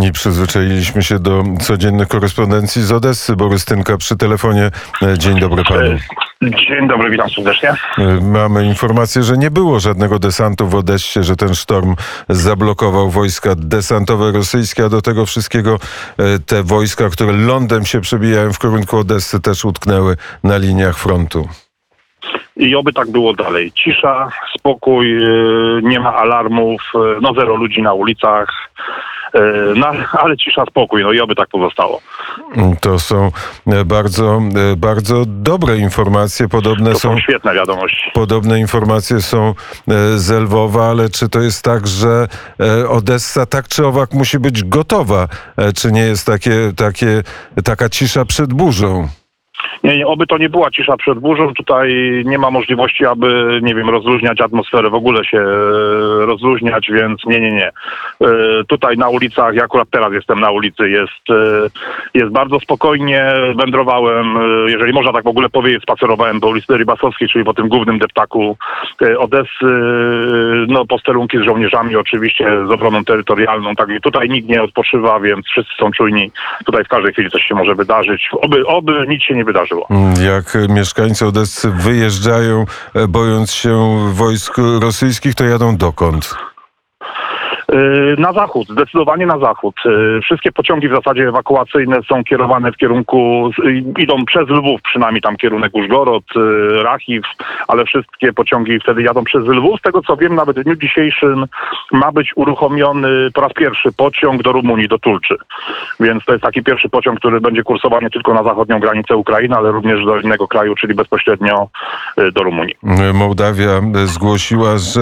I przyzwyczailiśmy się do codziennych korespondencji z Odessy. Borys Tynka przy telefonie. E, Dzień dobry panu. Dzień dobry, witam serdecznie. E, Mamy informację, że nie było żadnego desantu w Odessie, że ten sztorm zablokował wojska desantowe rosyjskie, a do tego wszystkiego e, te wojska, które lądem się przebijają w kierunku Odessy, też utknęły na liniach frontu. I oby tak było dalej. Cisza, spokój, nie ma alarmów, no zero ludzi na ulicach, no, ale cisza, spokój, no i oby tak pozostało. To są e, bardzo, e, bardzo dobre informacje. Podobne To są są świetne wiadomości. Podobne informacje są e, z Lwowa, ale czy to jest tak, że e, Odessa tak czy owak musi być gotowa? E, Czy nie jest takie, takie, taka cisza przed burzą? Nie, nie, oby to nie była cisza przed burzą. Tutaj nie ma możliwości, aby, nie wiem, rozluźniać atmosferę, w ogóle się e, rozluźniać, więc nie, nie, nie. E, Tutaj na ulicach, ja akurat teraz jestem na ulicy, jest, e, jest bardzo spokojnie. Wędrowałem, jeżeli można tak w ogóle powiedzieć, spacerowałem po ulicy Rybasowskiej, czyli po tym głównym deptaku Odessy. No, posterunki z żołnierzami oczywiście, z obroną terytorialną. Tak, tutaj nikt nie odpoczywa, więc wszyscy są czujni. Tutaj w każdej chwili coś się może wydarzyć. Oby, oby nic się nie Mm, Jak mieszkańcy Odessy wyjeżdżają, e, bojąc się wojsk rosyjskich, to jadą dokąd? Yy, Na zachód, zdecydowanie na zachód. Yy, Wszystkie pociągi w zasadzie ewakuacyjne są kierowane w kierunku, yy, idą przez Lwów, przynajmniej tam kierunek Użgorod, Rachiw, ale wszystkie pociągi wtedy jadą przez Lwów. Z tego co wiem, nawet w dniu dzisiejszym ma być uruchomiony po raz pierwszy pociąg do Rumunii, do Tulczy. Więc to jest taki pierwszy pociąg, który będzie kursował nie tylko na zachodnią granicę Ukrainy, ale również do innego kraju, czyli bezpośrednio do Rumunii. Mołdawia zgłosiła, że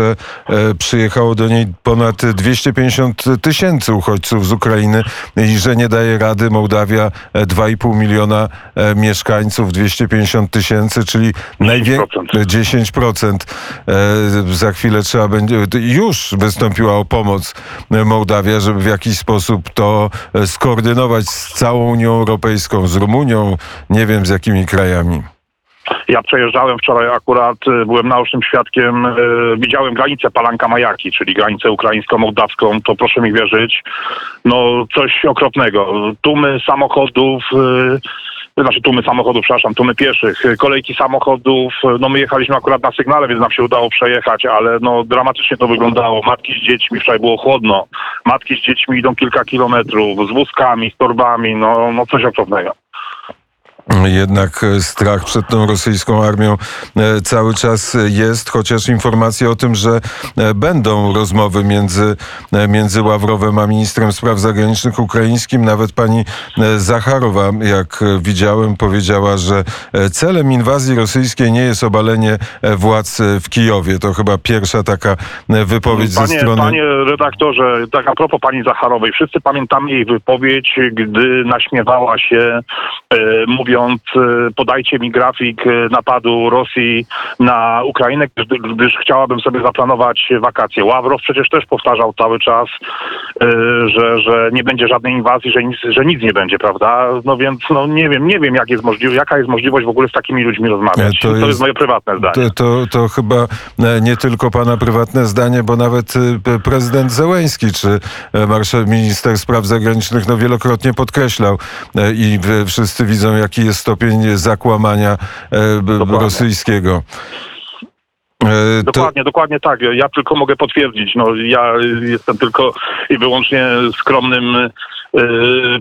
e, przyjechało do niej ponad 250 tysięcy uchodźców z Ukrainy i że nie daje rady. Mołdawia e, 2,5 miliona e, mieszkańców, 250 tysięcy, czyli najwięcej 10%. E, Za chwilę trzeba będzie, już wystąpiła o pomoc e, Mołdawia, żeby w jakiś sposób to e, skoordynować z całą Unią Europejską, z Rumunią, nie wiem z jakimi krajami. Ja przejeżdżałem wczoraj akurat, y, byłem naocznym świadkiem, y, widziałem granicę Palanka Majaki, czyli granicę ukraińsko-mołdawską, to proszę mi wierzyć, no coś okropnego. Tłumy samochodów, y, znaczy tłumy samochodów, przepraszam, tłumy pieszych, kolejki samochodów, no my jechaliśmy akurat na sygnale, więc nam się udało przejechać, ale no dramatycznie to wyglądało. Matki z dziećmi, wczoraj było chłodno, matki z dziećmi idą kilka kilometrów, z wózkami, z torbami, no, no coś okropnego. Jednak e, strach przed tą rosyjską armią e, cały czas jest, chociaż informacje o tym, że e, będą rozmowy między, między Ławrowem a ministrem spraw zagranicznych ukraińskim. Nawet pani Zacharowa, jak widziałem, powiedziała, że celem inwazji rosyjskiej nie jest obalenie władz w Kijowie. To chyba pierwsza taka wypowiedź ze Panie, strony... panie redaktorze, tak a propos pani Zacharowej, wszyscy pamiętamy jej wypowiedź, gdy naśmiewała się, e, mówiąc, e, podajcie mi grafik e, napadu Rosji na Ukrainę, gdyż, chciałabym sobie zaplanować wakacje. Ławrow przecież też powtarzał cały czas, e, że, że nie będzie żadnej inwazji, że nic, że nic nie będzie, prawda? No więc no nie wiem, nie wiem jak jest możliwe, jaka jest możliwość w ogóle z takimi ludźmi rozmawiać. To To, jest- jest moje prywatne zdanie. To, to, to chyba e, nie tylko pana prywatne zdanie, bo nawet e, prezydent Zełęński czy e, marszał minister spraw zagranicznych no, wielokrotnie podkreślał i wszyscy widzą, jaki jest stopień zakłamania e, Dokładnie. rosyjskiego. E, to- Dokładnie, dokładnie tak. Ja tylko mogę potwierdzić. No, ja jestem tylko i wyłącznie skromnym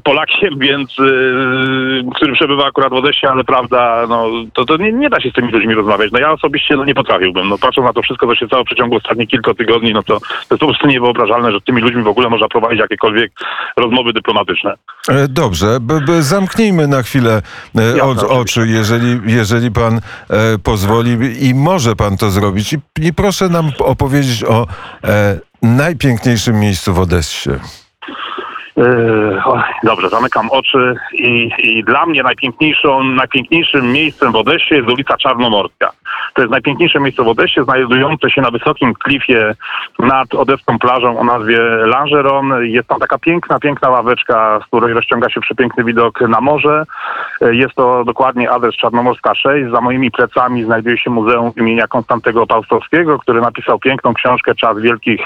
Polakiem, więc y, który przebywa akurat w Odessie, ale prawda, no, to, to nie, nie da się z tymi ludźmi rozmawiać. No ja osobiście no, nie potrafiłbym. No, patrząc na to wszystko, co się stało w przeciągu ostatnich kilku tygodni, no to, to jest po prostu niewyobrażalne, że z tymi ludźmi w ogóle można prowadzić jakiekolwiek rozmowy dyplomatyczne. E, Dobrze, b, b, zamknijmy na chwilę e, Jasne, oczy, jeżeli, jeżeli pan e, pozwoli i może pan to zrobić. I, I proszę nam opowiedzieć o e, najpiękniejszym miejscu w Odessie. Yy, Dobrze, zamykam oczy i, i dla mnie najpiękniejszą, najpiękniejszym miejscem w Odessie jest ulica Czarnomorska. To jest najpiękniejsze miejsce w Odessie, znajdujące się na wysokim klifie nad odeską plażą o nazwie Langeron. Jest tam taka piękna, piękna ławeczka, z której rozciąga się przepiękny widok na morze. Jest to dokładnie adres Czarnomorska 6. Za moimi plecami znajduje się Muzeum imienia Konstantego Paustowskiego, który napisał piękną książkę Czas Wielkich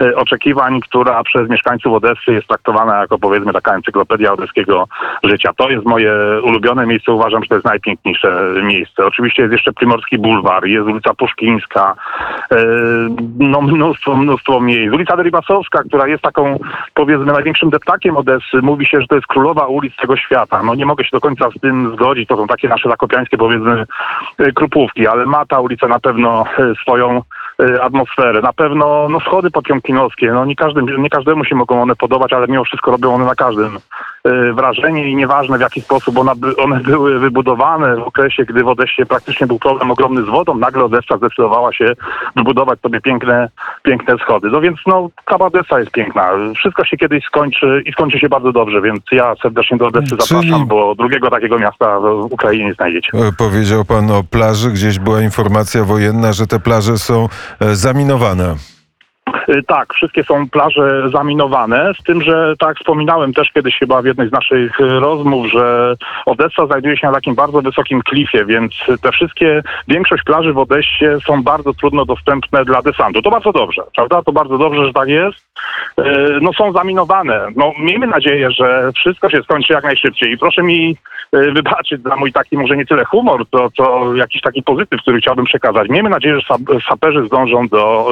e, Oczekiwań, która przez mieszkańców Odessy jest traktowana jako powiedzmy taka encyklopedia odeskiego życia. To jest moje ulubione miejsce. Uważam, że to jest najpiękniejsze miejsce. Oczywiście jest jeszcze Primorski Bulwar, jest ulica Puszkińska, e, no mnóstwo, mnóstwo miejsc. Ulica Deribasowska, która jest taką powiedzmy największym deptakiem Odessy. Mówi się, że to jest królowa ulic tego świata. No nie mogę się do końca z tym zgodzić. To są takie nasze zakopiańskie powiedzmy e, krupówki, ale ma ta ulica na pewno e, swoją atmosferę. Na pewno no, schody potiomkinowskie, no nie, każdym, nie każdemu się mogą one podobać, ale mimo wszystko robią one na każdym wrażenie i nieważne w jaki sposób one, by, one były wybudowane w okresie, gdy w Odessie praktycznie był problem ogromny z wodą, nagle Odessa zdecydowała się wybudować sobie piękne, piękne schody. No więc no, cała Odessa jest piękna. Wszystko się kiedyś skończy i skończy się bardzo dobrze, więc ja serdecznie do Odessy Czyli- zapraszam, bo drugiego takiego miasta w Ukrainie nie znajdziecie. E, Powiedział pan o plaży, gdzieś była informacja wojenna, że te plaże są e, zaminowane. Y, Tak, wszystkie są plaże zaminowane, z tym, że tak wspominałem też kiedyś chyba w jednej z naszych y, rozmów, że Odessa znajduje się na takim bardzo wysokim klifie, więc te wszystkie, większość plaży w Odessie są bardzo trudno dostępne dla desantu. To bardzo dobrze, prawda? To bardzo dobrze, że tak jest. Y, No są zaminowane. No miejmy nadzieję, że wszystko się skończy jak najszybciej i proszę mi wybaczyć za mój taki może nie tyle humor, to, to jakiś taki pozytyw, który chciałbym przekazać. Miejmy nadzieję, że sap- saperzy zdążą do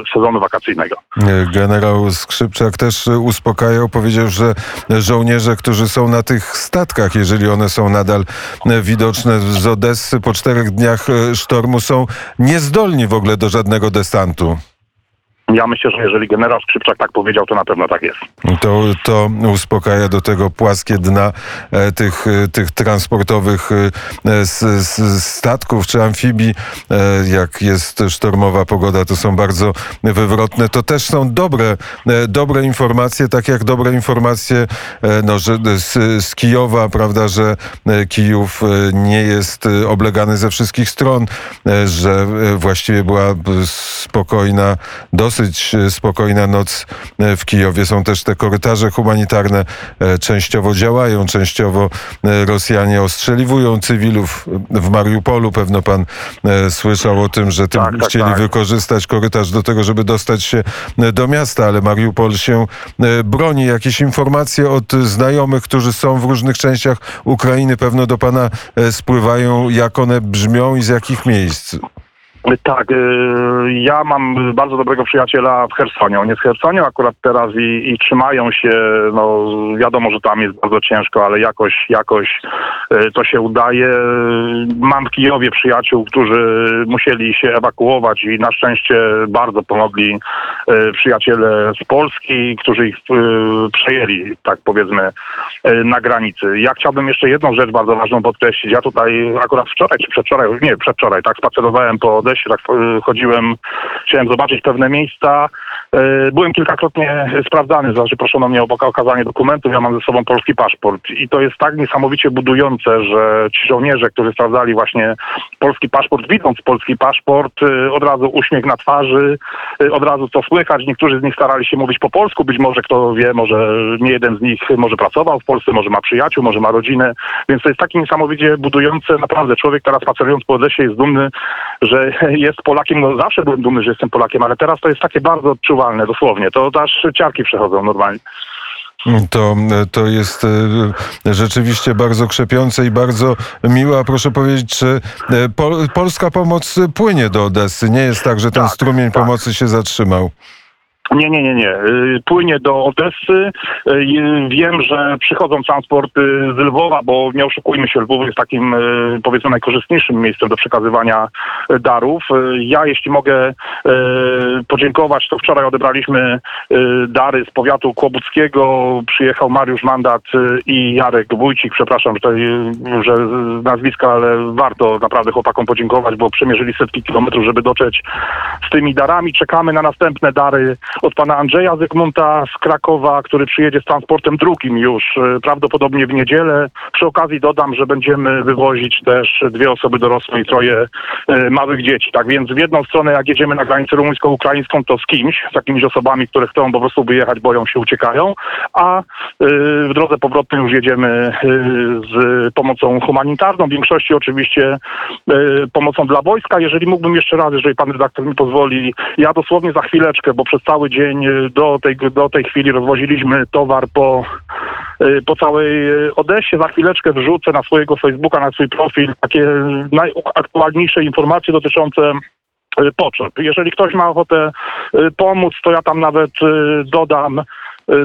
y, wakacyjnego. E, Generał Skrzypczak też uspokajał, powiedział, że żołnierze, którzy są na tych statkach, jeżeli one są nadal widoczne z Odessy po czterech dniach e, sztormu, są niezdolni w ogóle do żadnego desantu. Ja myślę, że jeżeli generał Skrzypczak tak powiedział, to na pewno tak jest. To, to uspokaja do tego płaskie dna e, tych, e, tych transportowych e, statków czy amfibii. Jak jest sztormowa pogoda, to są bardzo wywrotne. To też są dobre, dobre informacje, tak jak dobre informacje no, że z, z Kijowa, prawda, że Kijów nie jest oblegany ze wszystkich stron, że właściwie była spokojna, dosyć e, spokojna noc e, w Kijowie. Są też te korytarze humanitarne, e, częściowo działają, częściowo Rosjanie ostrzeliwują cywilów w Mariupolu. Pewno pan słyszał o tym, że tym Tak, tak, chcieli tak. wykorzystać korytarz do tego, żeby dostać się do miasta, ale Mariupol się broni. Jakieś informacje od znajomych, którzy są w różnych częściach Ukrainy, pewno do pana spływają, jak one brzmią i z jakich miejsc. Tak, y, ja mam bardzo dobrego przyjaciela w Hersonie. On jest w Hersonie akurat teraz i, i trzymają się, no wiadomo, że tam jest bardzo ciężko, ale jakoś, jakoś y, to się udaje. Mam w Kijowie przyjaciół, którzy musieli się ewakuować i na szczęście bardzo pomogli y, przyjaciele z Polski, którzy ich przejęli, tak powiedzmy, na granicy. Ja chciałbym jeszcze jedną rzecz bardzo ważną podkreślić. Ja tutaj akurat wczoraj czy przedwczoraj, nie, przedwczoraj, tak spacerowałem po Odessie, tak chodziłem, chciałem zobaczyć pewne miejsca. Y, Byłem kilkakrotnie sprawdzany, znaczy proszono mnie o okazanie dokumentów, ja mam ze sobą polski paszport. I to jest tak niesamowicie budujące, że ci żołnierze, którzy sprawdzali właśnie polski paszport, widząc polski paszport, y, od razu uśmiech na twarzy, y, od razu co słychać, niektórzy z nich starali się mówić po polsku, być może kto wie, może nie jeden z nich może pracował w Polsce, może ma przyjaciół, może ma rodzinę, więc to jest takie niesamowicie budujące, naprawdę człowiek teraz spacerując po Odessie jest dumny, że jest Polakiem, no zawsze byłem dumny, że jestem Polakiem, ale teraz to jest takie bardzo odczuwalne, dosłownie, to aż ciarki przechodzą normalnie. To, to jest e, rzeczywiście bardzo krzepiące i bardzo miłe. A proszę powiedzieć, czy e, pol, polska pomoc płynie do Odessy? Nie jest tak, że ten Tak, strumień tak. pomocy się zatrzymał. Nie, nie, nie, nie. Y, Płynie do Odessy. Y, Wiem, że przychodzą transporty z Lwowa, bo nie oszukujmy się, Lwów jest takim y, powiedzmy najkorzystniejszym miejscem do przekazywania darów. Ja, jeśli mogę podziękować, to wczoraj odebraliśmy dary z powiatu kłobuckiego. Przyjechał Mariusz Mandat i Jarek Wójcik. Przepraszam, że, tutaj, że nazwiska, ale warto naprawdę chłopakom podziękować, bo przemierzyli setki kilometrów, żeby dotrzeć z tymi darami. Czekamy na następne dary od pana Andrzeja Zygmunta z Krakowa, który przyjedzie z transportem drugim już e, prawdopodobnie w niedzielę. Przy okazji dodam, że będziemy wywozić też dwie osoby dorosłe i troje e, małych dzieci. Tak więc w jedną stronę, jak jedziemy na granicę rumuńsko-ukraińską, to z kimś, z jakimiś osobami, które chcą po prostu wyjechać, boją się, uciekają, a e, w drodze powrotnej już jedziemy z pomocą humanitarną, w większości oczywiście pomocą dla wojska. Jeżeli mógłbym jeszcze raz, jeżeli pan redaktor mi pozwoli, ja dosłownie za chwileczkę, bo przez cały dzień e, do tej, do tej chwili rozwoziliśmy towar po, e, po całej e, Odessie. Za chwileczkę wrzucę na swojego Facebooka, na swój profil takie najaktualniejsze informacje dotyczące potrzeb. Jeżeli ktoś ma ochotę pomóc, to ja tam nawet dodam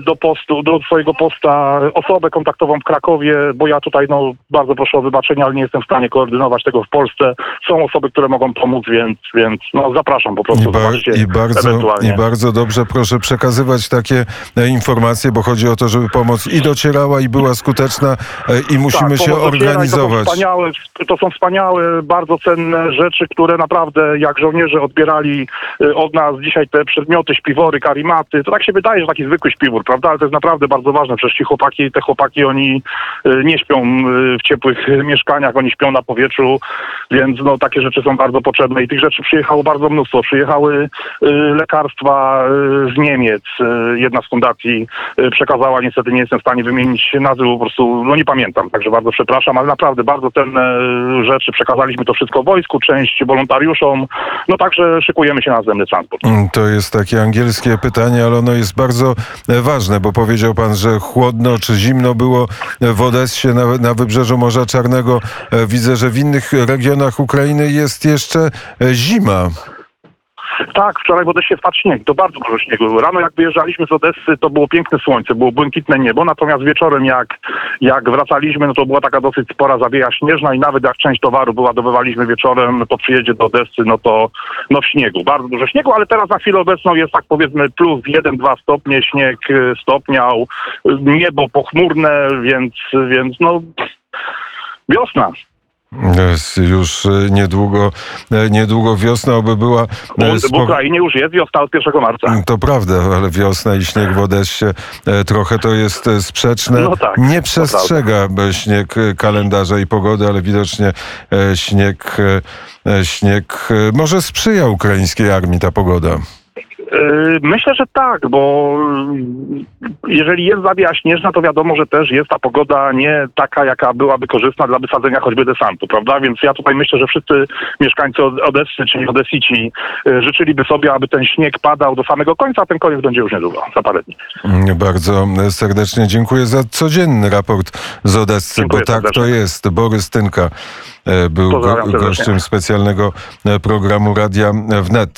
do postu, do swojego posta osobę kontaktową w Krakowie, bo ja tutaj no bardzo proszę o wybaczenie, ale nie jestem w stanie koordynować tego w Polsce. Są osoby, które mogą pomóc, więc, więc no zapraszam po prostu. I, ba- zobaczcie i, bardzo. I bardzo dobrze proszę przekazywać takie e, informacje, bo chodzi o to, żeby pomoc i docierała, i była skuteczna, e, i musimy Tak, się i To są, organizować. wspaniałe, to są wspaniałe, bardzo cenne rzeczy, które naprawdę jak żołnierze odbierali y, od nas dzisiaj te przedmioty, śpiwory, karimaty. To tak się wydaje, że taki zwykły śpiwór, prawda? Ale to jest naprawdę bardzo ważne. Przecież ci chłopaki, te chłopaki, oni y, nie śpią y, w ciepłych mieszkaniach, oni śpią na powietrzu, więc no takie rzeczy są bardzo potrzebne i tych rzeczy przyjechało bardzo mnóstwo. Przyjechały y, lekarstwa z Niemiec. Jedna z fundacji przekazała, niestety nie jestem w stanie wymienić nazwy, po prostu no nie pamiętam, także bardzo przepraszam, ale naprawdę bardzo cenne rzeczy. Przekazaliśmy to wszystko wojsku, część wolontariuszom, no także szykujemy się na następny transport. Mm, To jest takie angielskie pytanie, ale ono jest bardzo e, ważne, bo powiedział pan, że chłodno czy zimno było e, w Odessie na, na wybrzeżu Morza Czarnego. E, Widzę, że w innych regionach Ukrainy jest jeszcze e, zima. Tak, wczoraj w Odessie wpadł śnieg, to bardzo dużo śniegu. Rano jak wyjeżdżaliśmy z Odessy, to było piękne słońce, było błękitne niebo, natomiast wieczorem jak, jak wracaliśmy, no to była taka dosyć spora zawieja śnieżna i nawet jak część towaru wyładowywaliśmy wieczorem po przyjeździe do Odessy, no to no w śniegu, bardzo dużo śniegu, ale teraz na chwilę obecną jest tak powiedzmy plus 1-2 stopnie, śnieg y, stopniał, y, niebo pochmurne, więc, więc no wiosna. Jest już e, niedługo, e, niedługo wiosna, oby była e, w spoko- Ukrainie już jest wiosna od 1 marca. To prawda, ale wiosna i śnieg w Odessie e, trochę to jest e, sprzeczne. No tak, Nie przestrzega e, śnieg e, kalendarza i pogody, ale widocznie e, śnieg, e, e, śnieg e, może sprzyja ukraińskiej armii ta pogoda. Yy, Myślę, że tak, bo jeżeli jest zawieja śnieżna, to wiadomo, że też jest ta pogoda nie taka, jaka byłaby korzystna dla wysadzenia choćby desantu, prawda? Więc ja tutaj myślę, że wszyscy mieszkańcy Od- Odessy, czyli Odesici, yy, życzyliby sobie, aby ten śnieg padał do samego końca, a ten koniec będzie już niedługo, za parę dni. Mm, Bardzo serdecznie dziękuję za codzienny raport z Odessy, Dziękuję bo tak to serdecznie. jest. Borys Tynka e, był go, gościem specjalnego e, programu Radia Wnet.